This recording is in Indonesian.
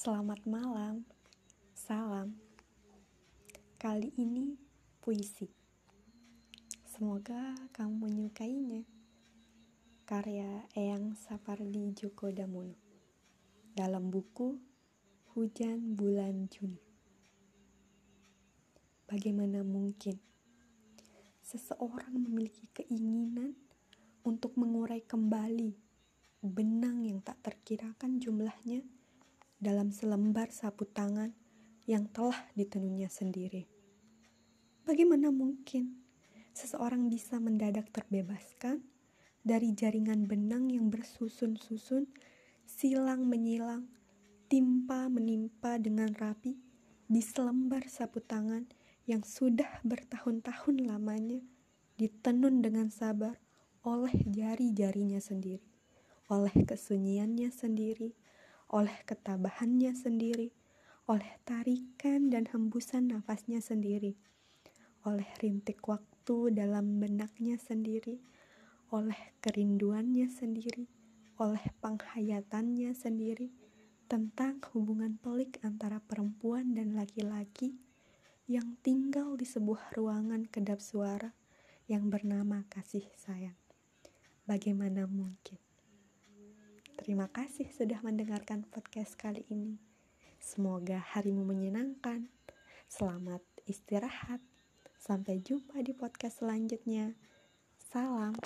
Selamat malam, salam. Kali ini puisi. Semoga kamu menyukainya. Karya Eyang Sapardi Djoko Damono dalam buku Hujan Bulan Juni. Bagaimana mungkin seseorang memiliki keinginan untuk mengurai kembali benang yang tak terkirakan jumlahnya dalam selembar sapu tangan yang telah ditenunnya sendiri. Bagaimana mungkin seseorang bisa mendadak terbebaskan dari jaringan benang yang bersusun-susun, silang menyilang, timpa menimpa dengan rapi di selembar sapu tangan yang sudah bertahun-tahun lamanya ditenun dengan sabar oleh jari-jarinya sendiri, oleh kesunyiannya sendiri, oleh ketabahannya sendiri, oleh tarikan dan hembusan nafasnya sendiri, oleh rintik waktu dalam benaknya sendiri, oleh kerinduannya sendiri, oleh penghayatannya sendiri tentang hubungan pelik antara perempuan dan laki-laki yang tinggal di sebuah ruangan kedap suara yang bernama kasih sayang. Bagaimana mungkin? Terima kasih sudah mendengarkan podcast kali ini. Semoga harimu menyenangkan. Selamat istirahat. Sampai jumpa di podcast selanjutnya. Salam.